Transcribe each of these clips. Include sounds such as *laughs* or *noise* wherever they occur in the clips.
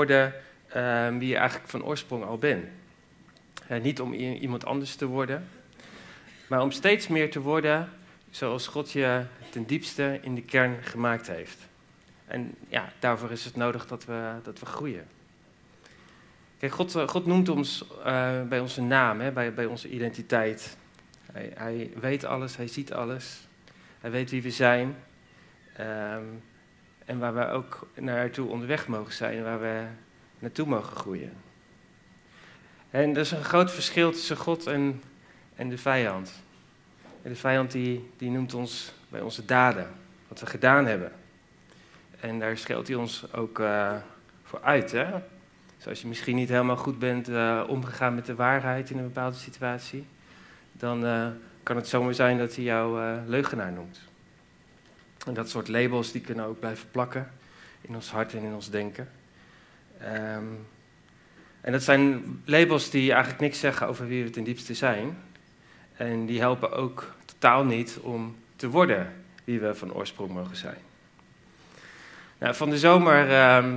worden ehm, wie je eigenlijk van oorsprong al bent. niet om iemand anders te worden, maar om steeds meer te worden zoals God je ten diepste in de kern gemaakt heeft. En ja, daarvoor is het nodig dat we, dat we groeien. Kijk, God, eh, God noemt ons uh, bij onze naam, hè, bij, bij onze identiteit. Hij, hij, weet alles, hij ziet alles. Hij weet wie we zijn. Um, en waar we ook naartoe onderweg mogen zijn, waar we naartoe mogen groeien. En er is een groot verschil tussen God en, en de vijand. De vijand die, die noemt ons bij onze daden, wat we gedaan hebben. En daar scheelt hij ons ook uh, voor uit. Hè? Dus als je misschien niet helemaal goed bent uh, omgegaan met de waarheid in een bepaalde situatie, dan uh, kan het zomaar zijn dat hij jou leugenaar noemt. En dat soort labels die kunnen ook blijven plakken in ons hart en in ons denken. Um, en dat zijn labels die eigenlijk niks zeggen over wie we ten diepste zijn. En die helpen ook totaal niet om te worden wie we van oorsprong mogen zijn. Nou, van de zomer uh,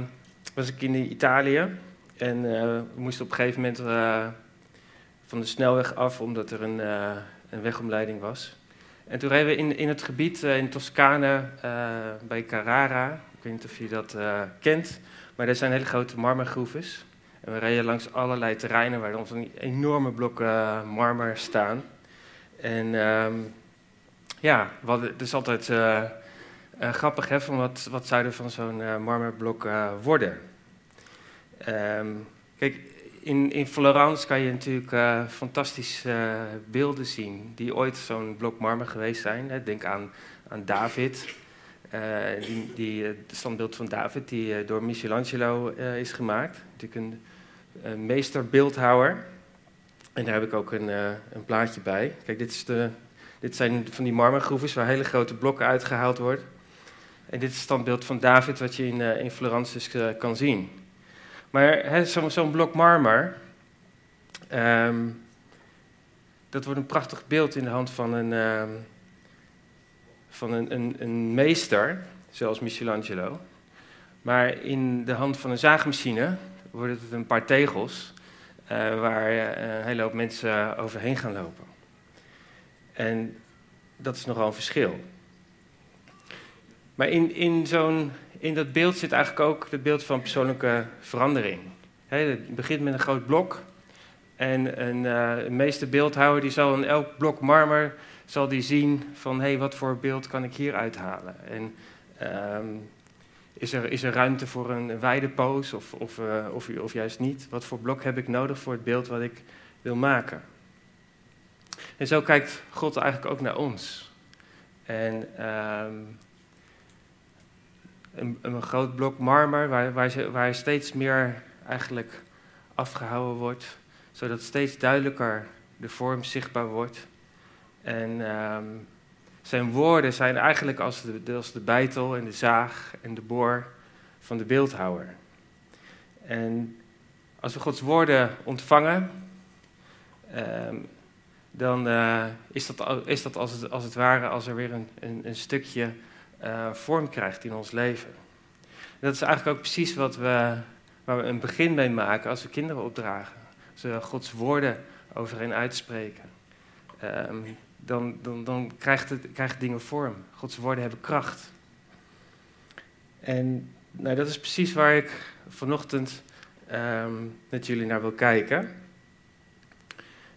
was ik in Italië en uh, we moesten op een gegeven moment uh, van de snelweg af omdat er een, uh, een wegomleiding was. En toen reden we in, in het gebied in Toscane bij Carrara. Ik weet niet of je dat kent, maar er zijn hele grote marmergroeves. En we reden langs allerlei terreinen waar dan van enorme blokken marmer staan. En um, ja, het is altijd grappig hè, van wat, wat zou er van zo'n marmerblok worden. Um, kijk, in, in Florence kan je natuurlijk fantastische beelden zien die ooit zo'n blok marmer geweest zijn. Denk aan, aan David, die, die, het standbeeld van David die door Michelangelo is gemaakt. Natuurlijk een meesterbeeldhouwer. En daar heb ik ook een, een plaatje bij. Kijk, dit is de dit zijn van die marmergroeves waar hele grote blokken uitgehaald worden. En dit is het standbeeld van David, wat je in, uh, in Florence dus, kan zien. Maar zo'n zo blok marmer, um, dat wordt een prachtig beeld in de hand van een, um, van een, een, meester, zoals Michelangelo. Maar in de hand van een zaagmachine wordt het een paar tegels, uh, waar een hele hoop mensen overheen gaan lopen. En dat is nogal een verschil. Maar in, in, zo'n, in dat beeld zit eigenlijk ook het beeld van persoonlijke verandering. het begint met een groot blok. En een uh, meeste beeldhouwer die zal in elk blok marmer zal die zien van hé, hey, wat voor beeld kan ik hier uithalen? En um, is, er, is er ruimte voor een weidepoos of, of, uh, of, of juist niet? Wat voor blok heb ik nodig voor het beeld wat ik wil maken? En zo kijkt God eigenlijk ook naar ons. En um, een, een, groot blok marmer waar, waar, waar steeds meer eigenlijk afgehouden wordt, zodat steeds duidelijker de vorm zichtbaar wordt. En um, zijn woorden zijn eigenlijk als de, als de bijtel en de zaag en de boor van de beeldhouwer. En als we Gods woorden ontvangen, um, dan uh, is dat, is dat als, het, als het ware als er weer een, een, een stukje uh, vorm krijgt in ons leven. dat is eigenlijk ook precies wat we, waar we een begin mee maken als we kinderen opdragen. Als we Gods woorden over hen uitspreken. Um, dan, dan, dan krijgt, het, krijgt dingen vorm. Gods woorden hebben kracht. En nou, dat is precies waar ik vanochtend um, met jullie naar wil kijken.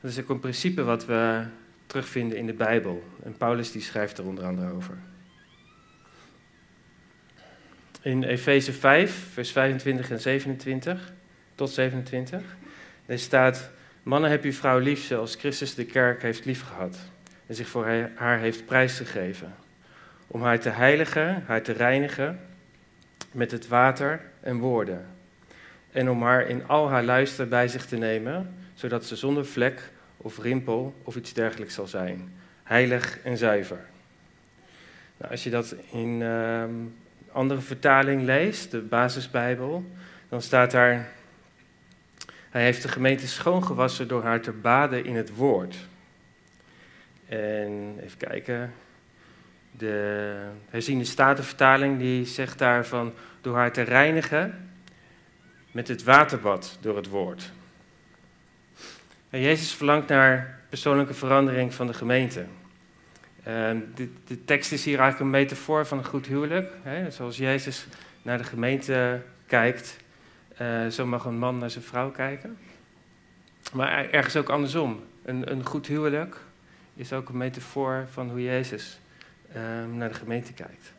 Dat is ook een principe wat we terugvinden in de Bijbel. En Paulus die schrijft er onder andere over. In Efeze 5, vers 25 en 27 tot 27, er staat: Mannen, heb uw vrouw lief zoals Christus de kerk heeft liefgehad en zich voor haar heeft prijsgegeven. Om haar te heiligen, haar te reinigen met het water en woorden. En om haar in al haar luister bij zich te nemen, zodat ze zonder vlek of rimpel of iets dergelijks zal zijn. Heilig en zuiver. Nou, als je dat in uh, andere vertaling leest, de basisbijbel, dan staat daar... Hij heeft de gemeente schoongewassen door haar te baden in het woord. En even kijken. De herziende statenvertaling die zegt daarvan door haar te reinigen met het waterbad door het woord. En Jezus verlangt naar persoonlijke verandering van de gemeente. Ehm, de, de, tekst is hier eigenlijk een metafoor van een goed huwelijk. Hè? Zoals Jezus naar de gemeente kijkt, uh, zo mag een man naar zijn vrouw kijken. Maar ergens ook andersom. Een, een goed huwelijk is ook een metafoor van hoe Jezus ehm, naar de gemeente kijkt.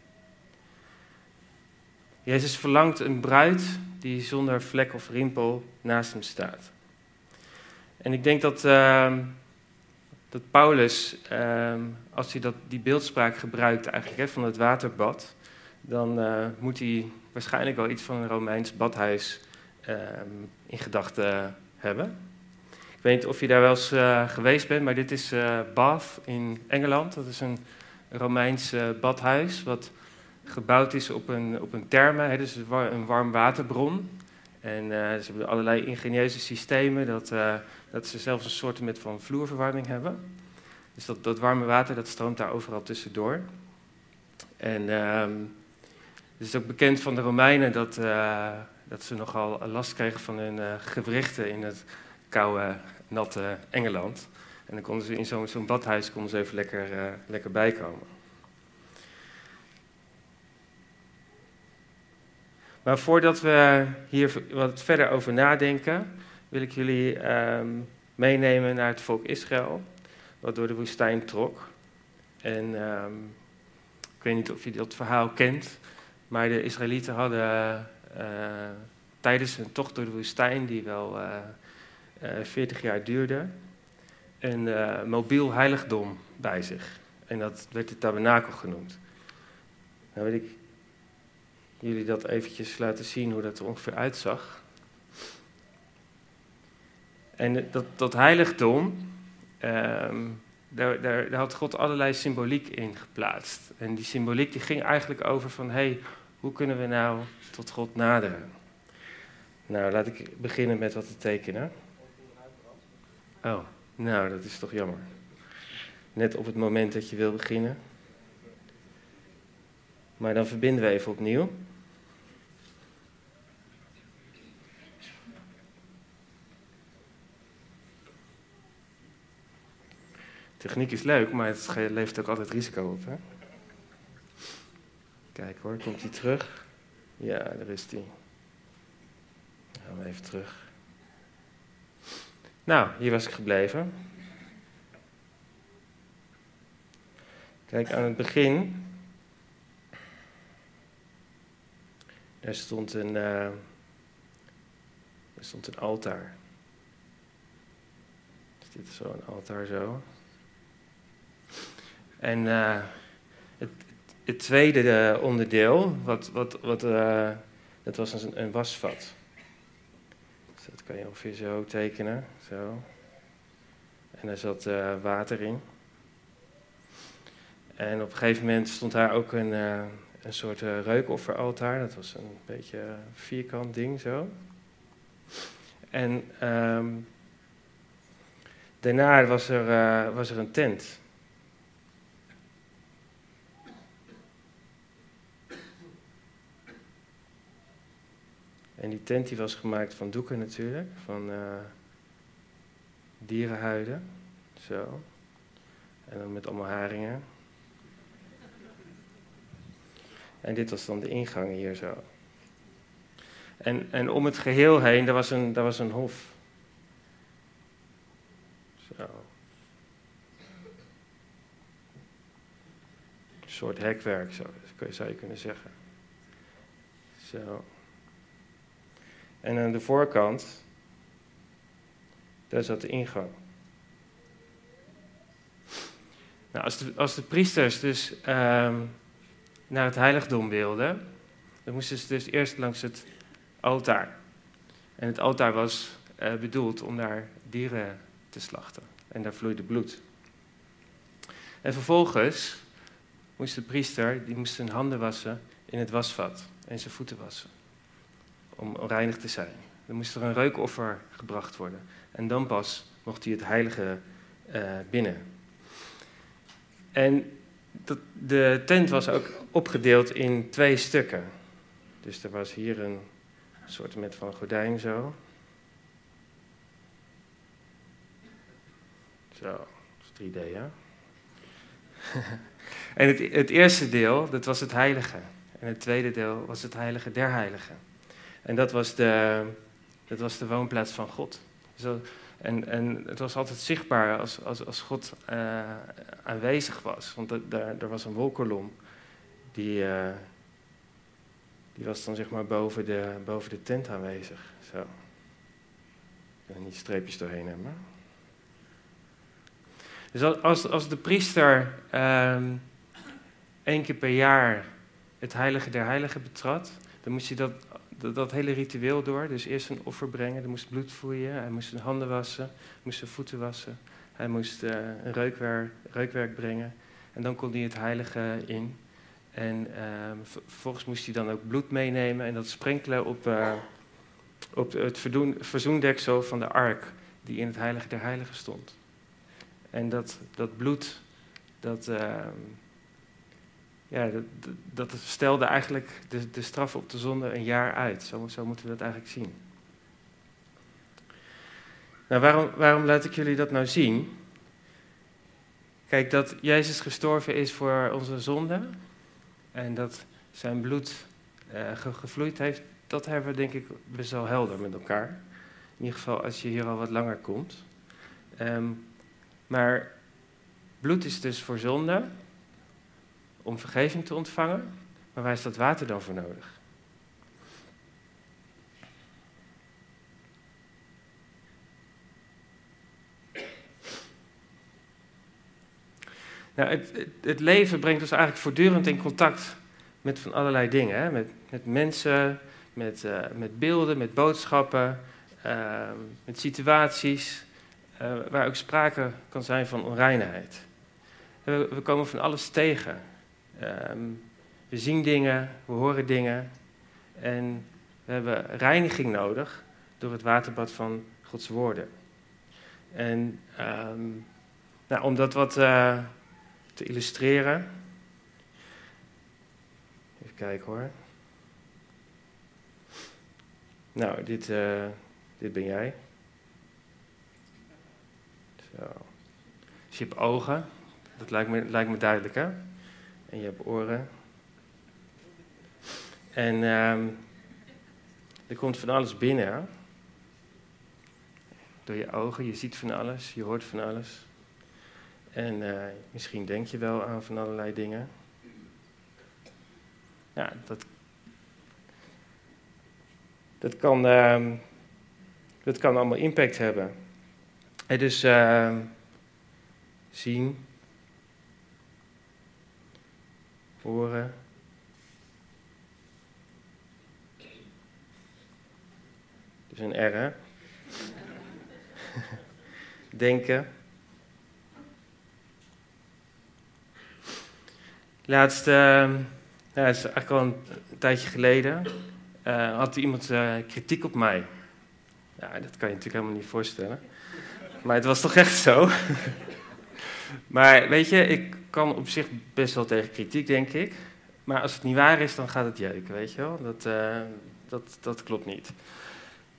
Jezus verlangt een bruid die zonder vlek of rimpel naast hem staat. En ik denk dat, uh, dat Paulus, uh, als hij dat, die beeldspraak gebruikt eigenlijk van het waterbad, dan uh, moet hij waarschijnlijk wel iets van een Romeins badhuis ehm, in gedachten hebben. Ik weet niet of je daar wel eens uh, geweest bent, maar dit is uh, Bath in Engeland. Dat is een Romeins badhuis wat gebouwd is op een, op een therme, dus een warm waterbron. En uh, ze hebben allerlei ingenieuze systemen, dat, uh, dat ze zelfs een soort met van vloerverwarming hebben. Dus dat, dat warme water dat stroomt daar overal tussendoor. En um, het is ook bekend van de Romeinen dat, uh, dat ze nogal last kregen van hun gewrichten in het koude, natte Engeland. En dan konden ze in zo'n zo badhuis konden ze even lekker, lekker bijkomen. Maar voordat we hier wat verder over nadenken, wil ik jullie um, meenemen naar het volk Israël, wat door de woestijn trok. En um, ik weet niet of je dat verhaal kent, maar de Israëlieten hadden uh, tijdens hun tocht door de woestijn, die wel uh, uh, 40 jaar duurde, een mobiel heiligdom bij zich. En dat werd de tabernakel genoemd. Nou weet ik jullie dat eventjes laten zien hoe dat er ongeveer uitzag. En dat, dat heiligdom, um, daar, daar, daar, had God allerlei symboliek in geplaatst. En die symboliek die ging eigenlijk over van, hé, hey, hoe kunnen we nou tot God naderen? Nou, laat ik beginnen met wat te tekenen. Oh, nou, dat is toch jammer. Net op het moment dat je wil beginnen. Maar dan verbinden we even opnieuw. Techniek is leuk, maar het levert ook altijd risico op. Hè? Kijk hoor, komt hij terug? Ja, daar is hij. Gaan we even terug. Nou, hier was ik gebleven. Kijk, aan het begin. Daar stond een, er stond een altaar. Dus dit is zo een altaar zo. En uh, het, het, tweede onderdeel, wat, wat, wat, uh, dat was een, een wasvat. Dus dat kan je ongeveer zo tekenen. Zo. En daar zat water in. En op een gegeven moment stond daar ook een, een soort reukofferaltaar. Dat was een beetje vierkant ding zo. En um, daarna was er, was er een tent. En die tent die was gemaakt van doeken natuurlijk, van uh, dierenhuiden. Zo. En dan met allemaal haringen. En dit was dan de ingang hier zo. En, en om het geheel heen, daar was een, daar was een hof. Zo. Een soort hekwerk, zo, zou je kunnen zeggen. Zo. En aan de voorkant, daar zat de ingang. Nou, als, de, als de priesters dus um, naar het heiligdom wilden, dan moesten ze dus eerst langs het altaar. En het altaar was uh, bedoeld om daar dieren te slachten. En daar vloeide bloed. En vervolgens moest de priester, die moest zijn handen wassen in het wasvat en zijn voeten wassen om reinig te zijn. Dan moest er een reukoffer gebracht worden. En dan pas mocht hij het heilige uh, binnen. En de tent was ook opgedeeld in twee stukken. Dus er was hier een soort met van gordijn zo. Zo, dat is 3D, hè? *laughs* en het, het eerste deel, dat was het heilige. En het tweede deel was het heilige der heiligen. En dat was de, dat was de woonplaats van God. Zo, en, en het was altijd zichtbaar als, als, als God uh, aanwezig was. Want daar, er was een wolkolom die, uh, die was dan zeg maar boven de, boven de tent aanwezig. Zo. Ik kan niet streepjes doorheen hebben. Dus als, als de priester um, één keer per jaar het heilige der heiligen betrad, dan moest hij dat, dat, dat, hele ritueel door. Dus eerst een offer brengen, hij moest bloed voeien, hij moest zijn handen wassen, moest zijn voeten wassen, hij moest uh, een reukwerk, reukwerk brengen en dan kon hij het heilige in. En uh, vervolgens moest hij dan ook bloed meenemen en dat sprenkelen op, uh, op het verzoendeksel van de ark die in het heilige der heiligen stond. En dat, dat bloed, dat, uh, ja, dat, stelde eigenlijk de, straf op de zonde een jaar uit. Zo, zo moeten we dat eigenlijk zien. Nou, waarom, waarom laat ik jullie dat nou zien? Kijk, dat Jezus gestorven is voor onze zonde en dat zijn bloed uh, gevloeid heeft, dat hebben we denk ik best wel helder met elkaar. In ieder geval als je hier al wat langer komt. Um, maar bloed is dus voor zonde, om vergeving te ontvangen. Maar waar is dat water dan voor nodig? Nou, het, het, leven brengt ons eigenlijk voortdurend in contact met van allerlei dingen. Hè? Met, met mensen, met, uh, met beelden, met boodschappen, uh, met situaties uh, waar ook sprake kan zijn van onreinheid. We, we komen van alles tegen. Um, we zien dingen, we horen dingen en we hebben reiniging nodig door het waterbad van Gods woorden. En um, nou, om dat wat uh, te illustreren. Even kijken hoor. Nou, dit, uh, dit ben jij. Zo. Dus je hebt ogen, dat lijkt me, lijkt me duidelijk hè. En je hebt oren. En um, er komt van alles binnen. Door je ogen, je ziet van alles, je hoort van alles. En uh, misschien denk je wel aan van allerlei dingen. Ja, dat, dat, kan, uh, dat kan allemaal impact hebben. En dus uh, zien, Dus een R? Denken. Laatst, uh, ja, is eigenlijk al een tijdje geleden, uh, had iemand uh, kritiek op mij. Ja, dat kan je natuurlijk helemaal niet voorstellen. Maar het was toch echt zo? *laughs* maar weet je, ik kan op zich best wel tegen kritiek, denk ik. Maar als het niet waar is, dan gaat het jeuken, weet je wel. Dat, uh, dat, dat klopt niet.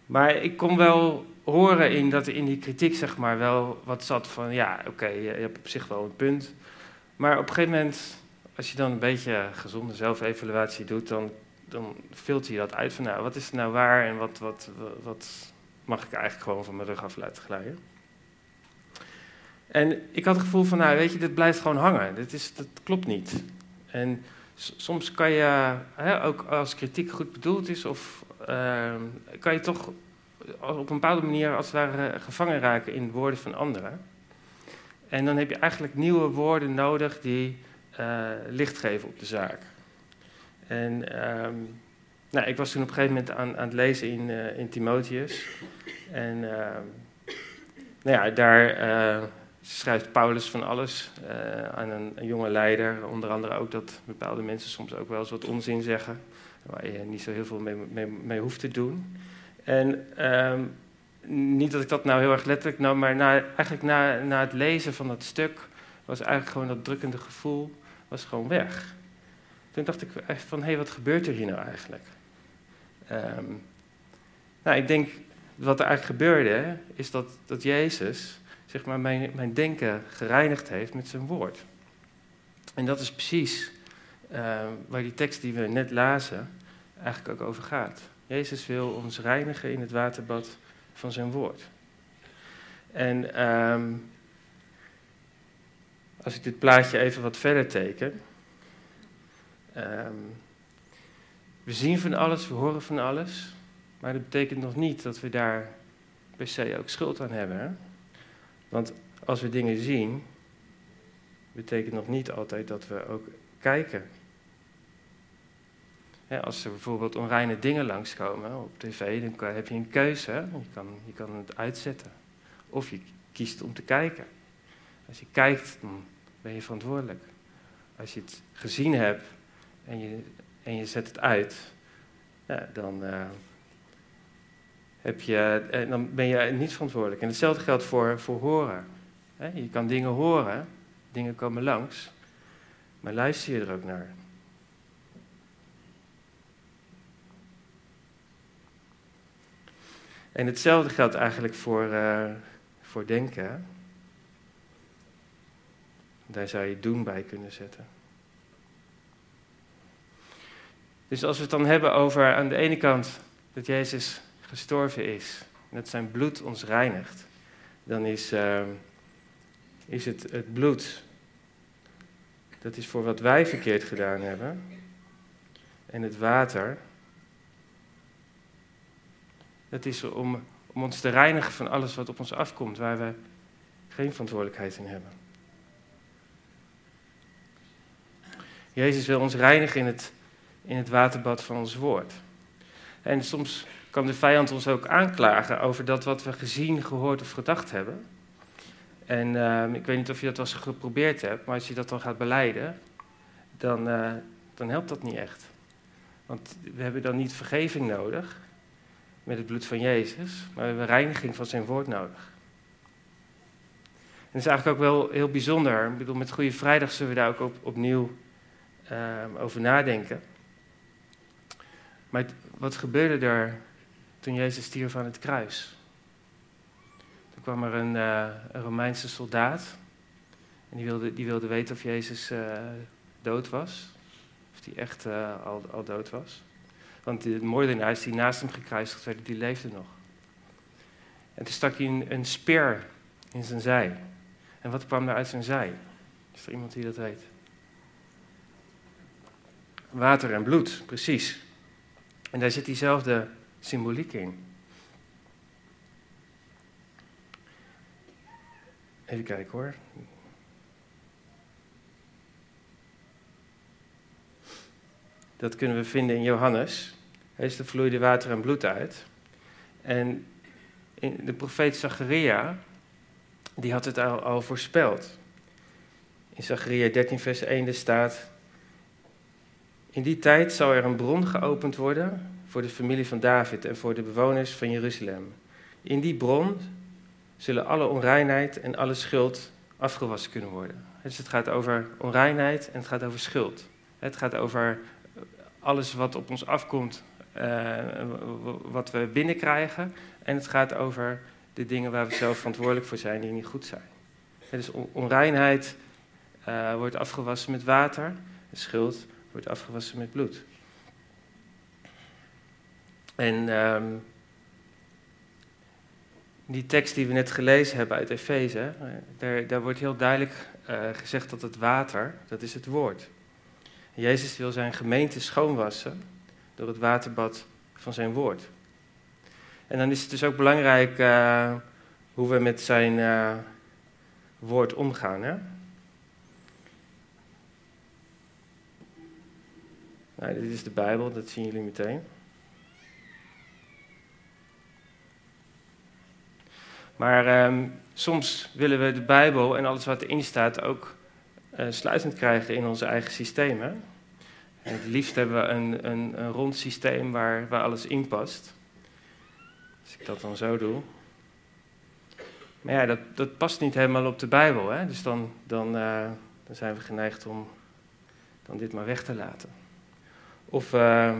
Maar ik kon wel horen in dat in die kritiek zeg maar wel wat zat van... ja, oké, je hebt op zich wel een punt. Maar op een gegeven moment, als je dan een beetje gezonde zelfevaluatie doet... dan, dan filter je dat uit van nou, wat is nou waar en wat, wat, wat mag ik eigenlijk gewoon van mijn rug af laten glijden. En ik had het gevoel van, nou weet je, dit blijft gewoon hangen. Dit is, dat klopt niet. En soms kan je, hè, ook als kritiek goed bedoeld is, of uh, kan je toch op een bepaalde manier als het ware gevangen raken in woorden van anderen. En dan heb je eigenlijk nieuwe woorden nodig die uh, licht geven op de zaak. En um, nou, ik was toen op een gegeven moment aan, aan het lezen in, uh, in Timotheus. En uh, nou ja, daar uh, schrijft Paulus van alles aan een, jonge leider. Onder andere ook dat bepaalde mensen soms ook wel eens wat onzin zeggen. Waar je niet zo heel veel mee, mee, mee hoeft te doen. En um, niet dat ik dat nou heel erg letterlijk nam, maar na, eigenlijk na, na het lezen van dat stuk was eigenlijk gewoon dat drukkende gevoel was gewoon weg. Toen dacht ik van, hé, hey, wat gebeurt er hier nou eigenlijk? Um, Nou, ik denk wat er eigenlijk gebeurde, is dat, dat Jezus zeg maar, mijn, mijn denken gereinigd heeft met zijn woord. En dat is precies uh, waar die tekst die we net lazen eigenlijk ook over gaat. Jezus wil ons reinigen in het waterbad van zijn woord. En um, als ik dit plaatje even wat verder teken. Um, we zien van alles, we horen van alles. Maar dat betekent nog niet dat we daar per se ook schuld aan hebben. Want als we dingen zien, betekent nog niet altijd dat we ook kijken. als er bijvoorbeeld onreine dingen langskomen op tv, dan heb je een keuze. Je kan, je kan het uitzetten. Of je kiest om te kijken. Als je kijkt, dan ben je verantwoordelijk. Als je het gezien hebt en je, en je zet het uit, dan, uh, heb je, eh, dan ben je niet verantwoordelijk. En hetzelfde geldt voor, voor horen. Je kan dingen horen, dingen komen langs, maar luister je er ook naar? En hetzelfde geldt eigenlijk voor, uh, voor denken. Daar zou je doen bij kunnen zetten. Dus als we het dan hebben over aan de ene kant dat Jezus gestorven is en dat zijn bloed ons reinigt, dan is, uh, is het het bloed, dat is voor wat wij verkeerd gedaan hebben. En het water, dat is om, om ons te reinigen van alles wat op ons afkomt, waar we geen verantwoordelijkheid in hebben. Jezus wil ons reinigen in het, in het waterbad van ons woord. En soms kan de vijand ons ook aanklagen over dat wat we gezien, gehoord of gedacht hebben. En uh, ik weet niet of je dat wel eens geprobeerd hebt, maar als je dat dan gaat beleiden, dan, uh, dan helpt dat niet echt. Want we hebben dan niet vergeving nodig met het bloed van Jezus, maar we hebben reiniging van zijn woord nodig. En dat is eigenlijk ook wel heel bijzonder. Ik bedoel, met Goede Vrijdag zullen we daar ook op, opnieuw uh, over nadenken. Maar wat gebeurde er toen Jezus stierf aan het kruis. Toen kwam er een, uh, een Romeinse soldaat. En die wilde, die wilde weten of Jezus uh, dood was. Of hij echt uh, al, al dood was. Want de moordenaars die naast hem gekruisigd werden, die leefden nog. En toen stak hij een, een speer in zijn zij. En wat kwam er uit zijn zij? Is er iemand die dat weet? Water en bloed, precies. En daar zit diezelfde symboliek in. Even kijken hoor. Dat kunnen we vinden in Johannes. Hij is de vloeide water en bloed uit. En de profeet Zacharia, die had het al, al voorspeld. In Zacharia 13, vers 1 staat: In die tijd zal er een bron geopend worden voor de familie van David en voor de bewoners van Jeruzalem. In die bron zullen alle onreinheid en alle schuld afgewassen kunnen worden. Dus het gaat over onreinheid en het gaat over schuld. Het gaat over alles wat op ons afkomt, uh, wat we binnenkrijgen. En het gaat over de dingen waar we zelf verantwoordelijk voor zijn die niet goed zijn. Dus onreinheid uh, wordt afgewassen met water, schuld wordt afgewassen met bloed. En um, die tekst die we net gelezen hebben uit Efeze, daar, daar wordt heel duidelijk uh, gezegd dat het water, dat is het woord. Jezus wil zijn gemeente schoonwassen door het waterbad van zijn woord. En dan is het dus ook belangrijk uh, hoe we met zijn uh, woord omgaan. Hè? Nou, dit is de Bijbel, dat zien jullie meteen. Maar um, soms willen we de Bijbel en alles wat erin staat ook uh, sluitend krijgen in onze eigen systemen. En het liefst hebben we een, een, een, rond systeem waar, waar alles in past. Als ik dat dan zo doe. Maar ja, dat, dat past niet helemaal op de Bijbel. Hè? Dus dan, dan, uh, dan zijn we geneigd om dan dit maar weg te laten. Of, uh,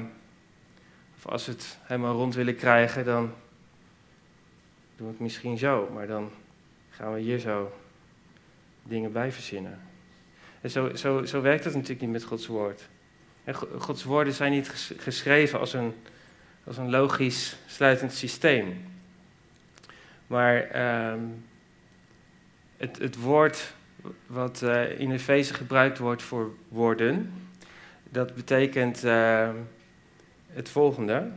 of als we het helemaal rond willen krijgen, dan doen we het misschien zo. Maar dan gaan we hier zo dingen bij verzinnen. En zo, zo, zo werkt het natuurlijk niet met Gods woord. En Gods woorden zijn niet geschreven als een, als een logisch sluitend systeem. Maar ehm, het, het woord wat uh, in Efeze gebruikt wordt voor woorden, dat betekent uh, het volgende.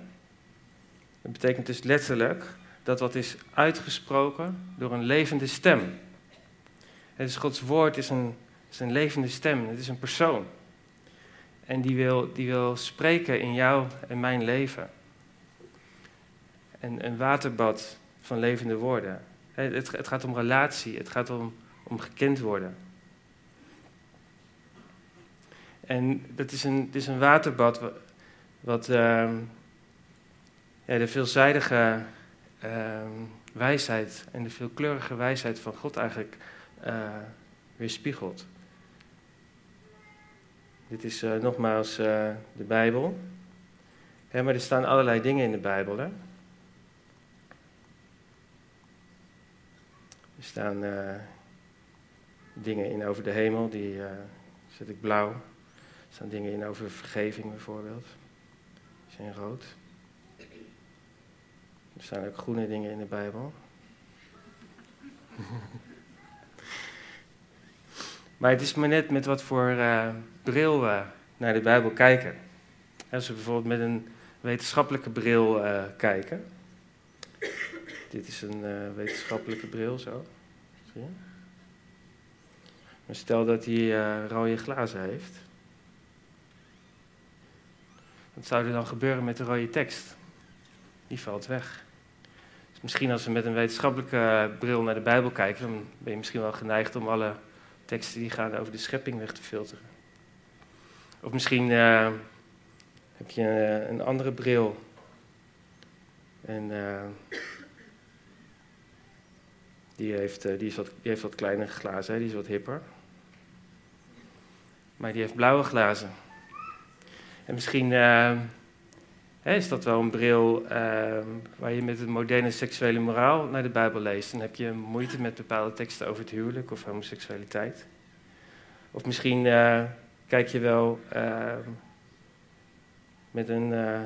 Dat betekent dus letterlijk dat wat is uitgesproken door een levende stem. Het is Gods woord is een, is een levende stem, het is een persoon. En die wil, die wil spreken in jou en mijn leven. En een waterbad van levende woorden. Het, het gaat om relatie, het gaat om, om gekend worden. En dat is een, is een waterbad wat, uh, ja, de veelzijdige wijsheid en de veelkleurige wijsheid van God eigenlijk uh, weerspiegelt. Dit is uh, nogmaals de Bijbel. Maar er staan allerlei dingen in de Bijbel. Hè? Er staan dingen in over de hemel, die zet ik blauw. Er staan dingen in over vergeving bijvoorbeeld. Die zijn rood. Er staan ook groene dingen in de Bijbel. *laughs* maar het is maar net met wat voor uh, bril we naar de Bijbel kijken. Als we bijvoorbeeld met een wetenschappelijke bril uh, kijken. Dit is een uh, wetenschappelijke bril, zo. Stel dat hij rode glazen heeft. Wat zou er dan gebeuren met de rode tekst? Die valt weg. Misschien als we met een wetenschappelijke bril naar de Bijbel kijken, dan ben je misschien wel geneigd om alle teksten die gaan over de schepping weg te filteren. Of misschien uh, heb je uh, een andere bril. En uh, die, heeft, die, is wat, die heeft wat kleinere glazen, hè? die is wat hipper. Maar die heeft blauwe glazen. En misschien is dat wel een bril uh, waar je met een moderne seksuele moraal naar de Bijbel leest. Dan heb je moeite met bepaalde teksten over het huwelijk of homoseksualiteit. Of misschien uh, kijk je wel ehm, met, een, eh,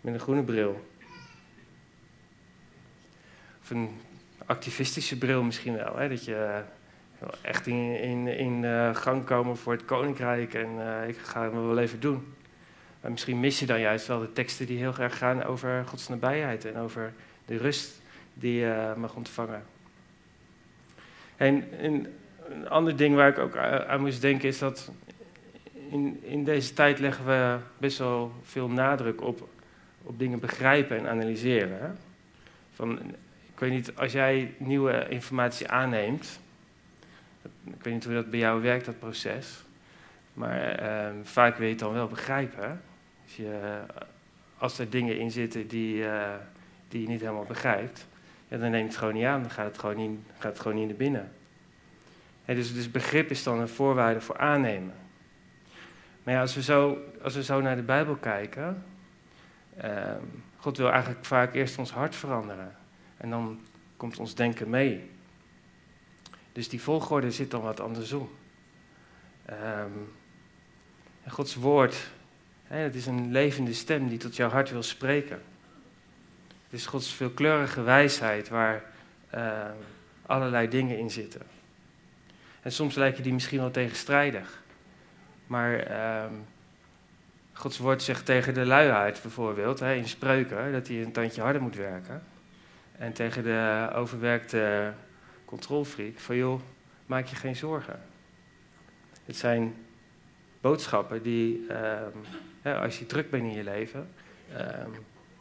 met een groene bril. Of een activistische bril misschien wel. Hè? Dat je echt in, in, in gang komen voor het koninkrijk en ik ga het wel even doen. Maar misschien mis je dan juist wel de teksten die heel erg gaan over Gods nabijheid en over de rust die je mag ontvangen. En, een ander ding waar ik ook aan moest denken is dat in, in deze tijd leggen we best wel veel nadruk op, op dingen begrijpen en analyseren. Van, ik weet niet, als jij nieuwe informatie aanneemt, ik weet niet hoe dat bij jou werkt, dat proces. Maar ehm, vaak wil je het dan wel begrijpen. Als, je, als er dingen in zitten die, uh, die je niet helemaal begrijpt, dan neem je het gewoon niet aan. Dan gaat het gewoon niet, gaat het gewoon niet naar binnen. dus, dus begrip is dan een voorwaarde voor aannemen. Maar ja, als we zo, als we zo naar de Bijbel kijken, uh, God wil eigenlijk vaak eerst ons hart veranderen. En dan komt ons denken mee. Dus die volgorde zit dan wat andersom. Um, Gods woord, het is een levende stem die tot jouw hart wil spreken. Het is Gods veelkleurige wijsheid waar uh, allerlei dingen in zitten. En soms lijken die misschien wel tegenstrijdig. Maar uh, Gods woord zegt tegen de luiheid bijvoorbeeld, hè, in spreuken, dat hij een tandje harder moet werken. En tegen de overwerkte controlfreak van joh, maak je geen zorgen. Het zijn boodschappen die, ehm, als je druk bent in je leven, ehm,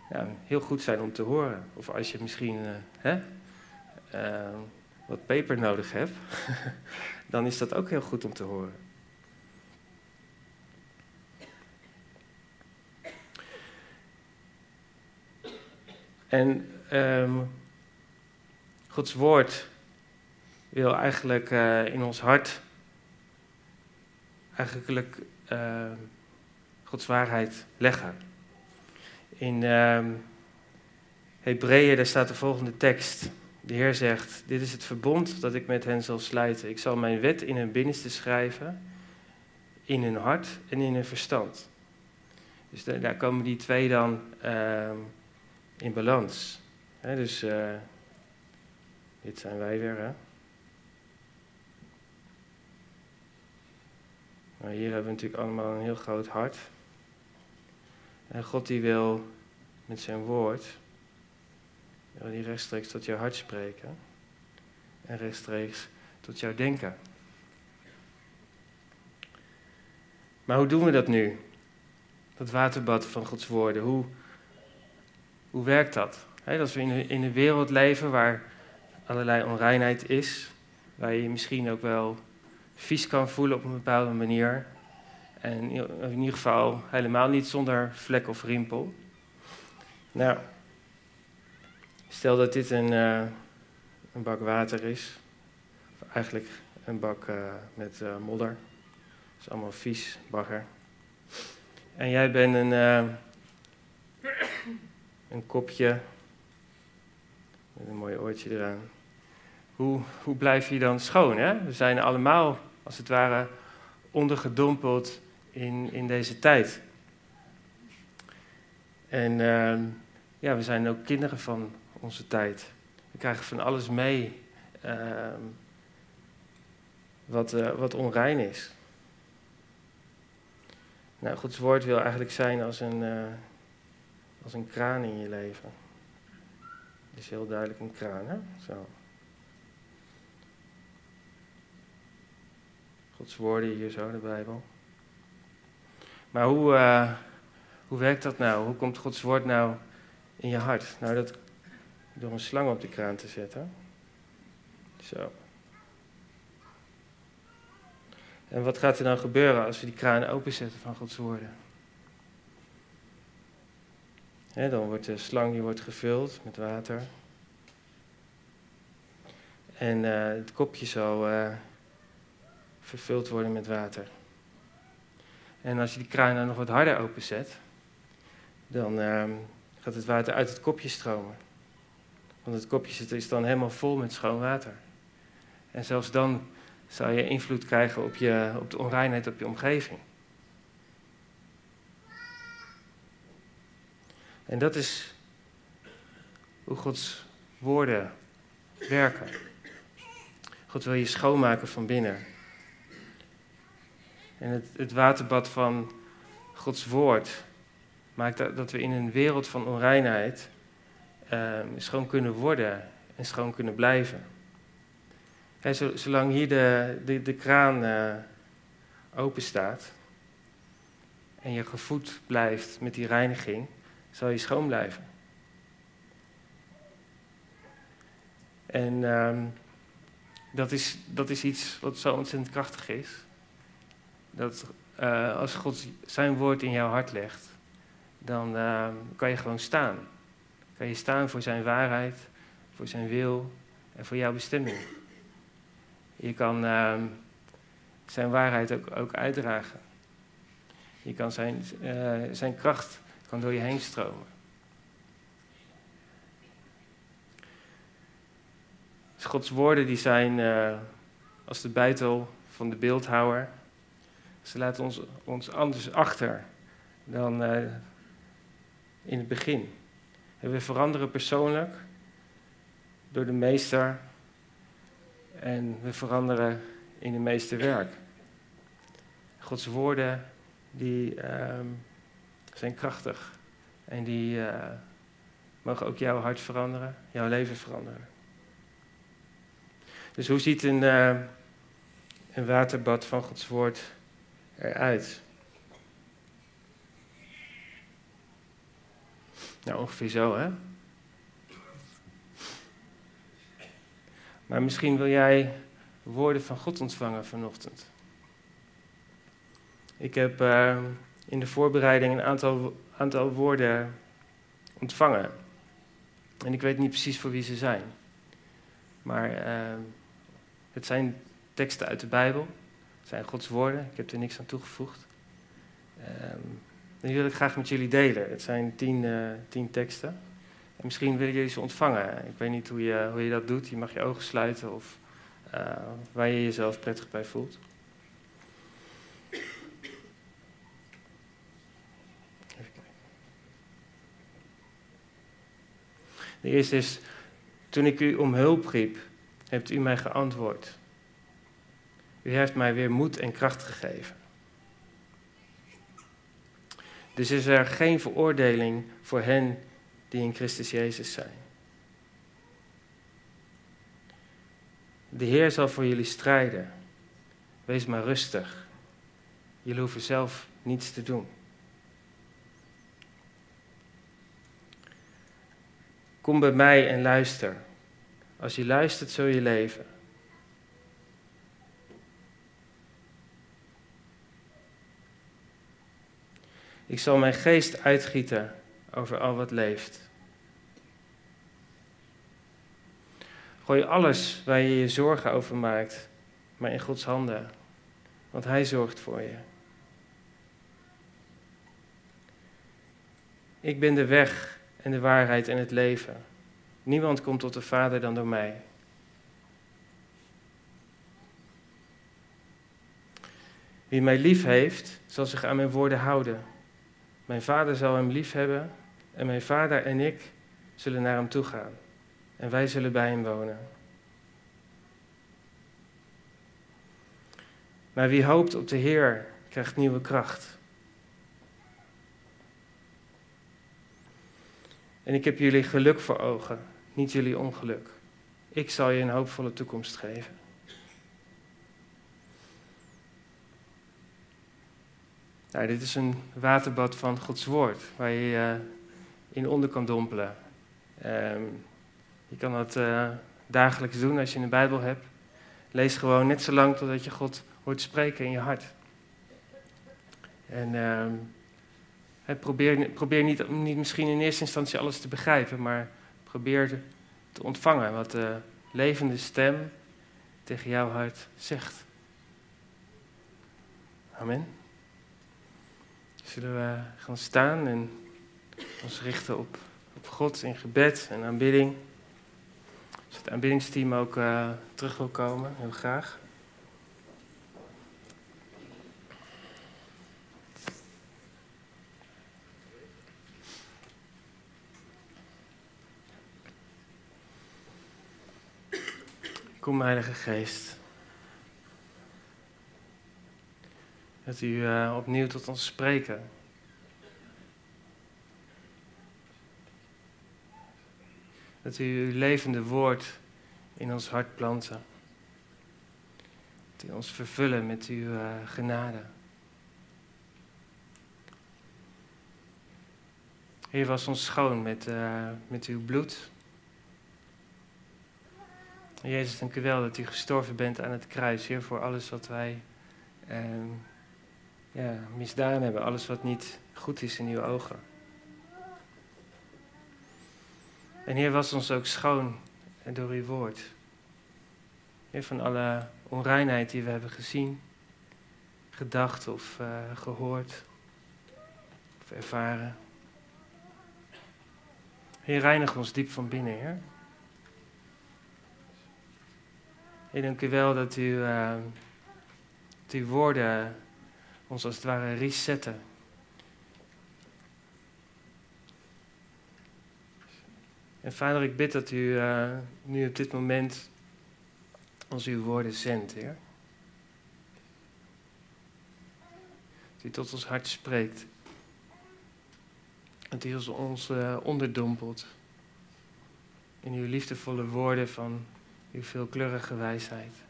ja, heel goed zijn om te horen. Of als je misschien uh, hè, ehm, wat peper nodig hebt, *laughs* dan is dat ook heel goed om te horen. En Gods woord wil eigenlijk uh, in ons hart eigenlijk uh, Gods waarheid leggen. In uh, Hebreeën, daar staat de volgende tekst. De Heer zegt, dit is het verbond dat ik met hen zal slijten. Ik zal mijn wet in hun binnenste schrijven, in hun hart en in hun verstand. Dus daar komen die twee dan uh, in balans. dus uh, dit zijn wij weer, hè. Maar hier hebben we natuurlijk allemaal een heel groot hart. En God die wil met zijn woord, wil die rechtstreeks tot jouw hart spreken. En rechtstreeks tot jouw denken. Maar hoe doen we dat nu? Dat waterbad van Gods woorden, hoe, hoe werkt dat? He, als we in in een wereld leven waar allerlei onreinheid is, waar je je misschien ook wel vies kan voelen op een bepaalde manier. En in ieder geval helemaal niet zonder vlek of rimpel. Nou, stel dat dit een, uh, een bak water is. Of eigenlijk een bak uh, met uh, modder. Dat is allemaal vies, bagger. En jij bent een, een kopje. Met een mooi oortje eraan. Hoe, hoe blijf je dan schoon? Hè? We zijn allemaal als het ware ondergedompeld in, in deze tijd. En uh, ja, we zijn ook kinderen van onze tijd. We krijgen van alles mee uh, wat, uh, wat onrein is. Nou, Gods woord wil eigenlijk zijn als een, eh, als een kraan in je leven. Het is heel duidelijk een kraan, hè? Zo. Gods woorden hier zo, de Bijbel. Maar hoe, uh, hoe werkt dat nou? Hoe komt Gods woord nou in je hart? Nou, dat door een slang op de kraan te zetten. Zo. En wat gaat er dan gebeuren als we die kraan openzetten van Gods woorden? Dan wordt de slang die wordt gevuld met water. En uh, het kopje zal uh, vervuld worden met water. En als je die kraan dan nog wat harder openzet, dan uh, gaat het water uit het kopje stromen. Want het kopje is dan helemaal vol met schoon water. En zelfs dan zal je invloed krijgen op, je, op de onreinheid op je omgeving. En dat is hoe Gods woorden werken. God wil je schoonmaken van binnen. En het, het waterbad van Gods woord maakt dat, dat we in een wereld van onreinheid uh, schoon kunnen worden en schoon kunnen blijven. zolang hier de, de, de kraan uh, open staat en je gevoed blijft met die reiniging, zal je schoon blijven. En uh, dat, is, dat is iets wat zo ontzettend krachtig is. Dat uh, als God zijn woord in jouw hart legt, dan uh, kan je gewoon staan. Kan je staan voor zijn waarheid, voor zijn wil en voor jouw bestemming. Je kan uh, zijn waarheid ook, ook, uitdragen. Je kan zijn, uh, zijn kracht kan door je heen stromen. Dus Gods woorden die zijn als de buitel van de beeldhouwer ze laten ons, ons anders achter dan uh, in het begin. En we veranderen persoonlijk door de meester en we veranderen in de meesterwerk. Gods woorden die uh, zijn krachtig en die uh, mogen ook jouw hart veranderen, jouw leven veranderen. Dus hoe ziet een, uh, een waterbad van Gods woord eruit. Nou, ongeveer zo, hè? Maar misschien wil jij woorden van God ontvangen vanochtend. Ik heb uh, in de voorbereiding een aantal, aantal woorden ontvangen. En ik weet niet precies voor wie ze zijn. Maar uh, het zijn teksten uit de Bijbel zijn Gods woorden. Ik heb er niks aan toegevoegd. Um, die wil ik graag met jullie delen. Het zijn tien, uh, tien teksten. En misschien willen jullie ze ontvangen. Ik weet niet hoe je, hoe je dat doet. Je mag je ogen sluiten of uh, waar je jezelf prettig bij voelt. De eerste is, toen ik u om hulp riep, hebt u mij geantwoord. U heeft mij weer moed en kracht gegeven. Dus is er geen veroordeling voor hen die in Christus Jezus zijn. De Heer zal voor jullie strijden. Wees maar rustig. Jullie hoeven zelf niets te doen. Kom bij mij en luister. Als je luistert, zul je leven. Ik zal mijn geest uitgieten over al wat leeft. Gooi alles waar je je zorgen over maakt, maar in Gods handen, want Hij zorgt voor je. Ik ben de weg en de waarheid en het leven. Niemand komt tot de Vader dan door mij. Wie mij lief heeft, zal zich aan mijn woorden houden. Mijn vader zal hem lief hebben en mijn vader en ik zullen naar hem toe gaan. En wij zullen bij hem wonen. Maar wie hoopt op de Heer, krijgt nieuwe kracht. En ik heb jullie geluk voor ogen, niet jullie ongeluk. Ik zal je een hoopvolle toekomst geven. Nou, dit is een waterbad van Gods woord, waar je uh, in onder kan dompelen. Um, je kan dat uh, dagelijks doen als je een Bijbel hebt. Lees gewoon net zo lang totdat je God hoort spreken in je hart. En uh, probeer, probeer niet, niet misschien in eerste instantie alles te begrijpen, maar probeer te ontvangen wat de levende stem tegen jouw hart zegt. Amen. Zullen we gaan staan en ons richten op, op God in gebed en aanbidding. Als het aanbiddingsteam ook uh, terug wil komen, heel graag. Kom, Heilige Geest. Dat u uh, opnieuw tot ons spreken. Dat u uw levende woord in ons hart planten. Dat u ons vervullen met uw uh, genade. Heer, was ons schoon met, uh, met uw bloed. Jezus, dank u wel dat u gestorven bent aan het kruis, Heer, voor alles wat wij uh, ja, misdaan hebben, alles wat niet goed is in uw ogen. En Heer, was ons ook schoon door uw woord. Heer, van alle onreinheid die we hebben gezien, gedacht of uh, gehoord of ervaren. Heer, reinig ons diep van binnen, Heer. Heer, dank u wel dat u, uh, woorden ons als het ware resetten. En vader, ik bid dat u uh, nu op dit moment ons uw woorden zendt, Heer. Dat u tot ons hart spreekt. Dat u ons uh, onderdompelt in uw liefdevolle woorden van uw veelkleurige wijsheid.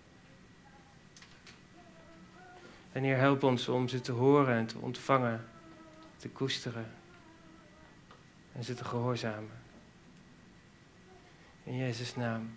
En Heer, help ons om ze te horen en te ontvangen, te koesteren en ze te gehoorzamen. In Jezus' naam.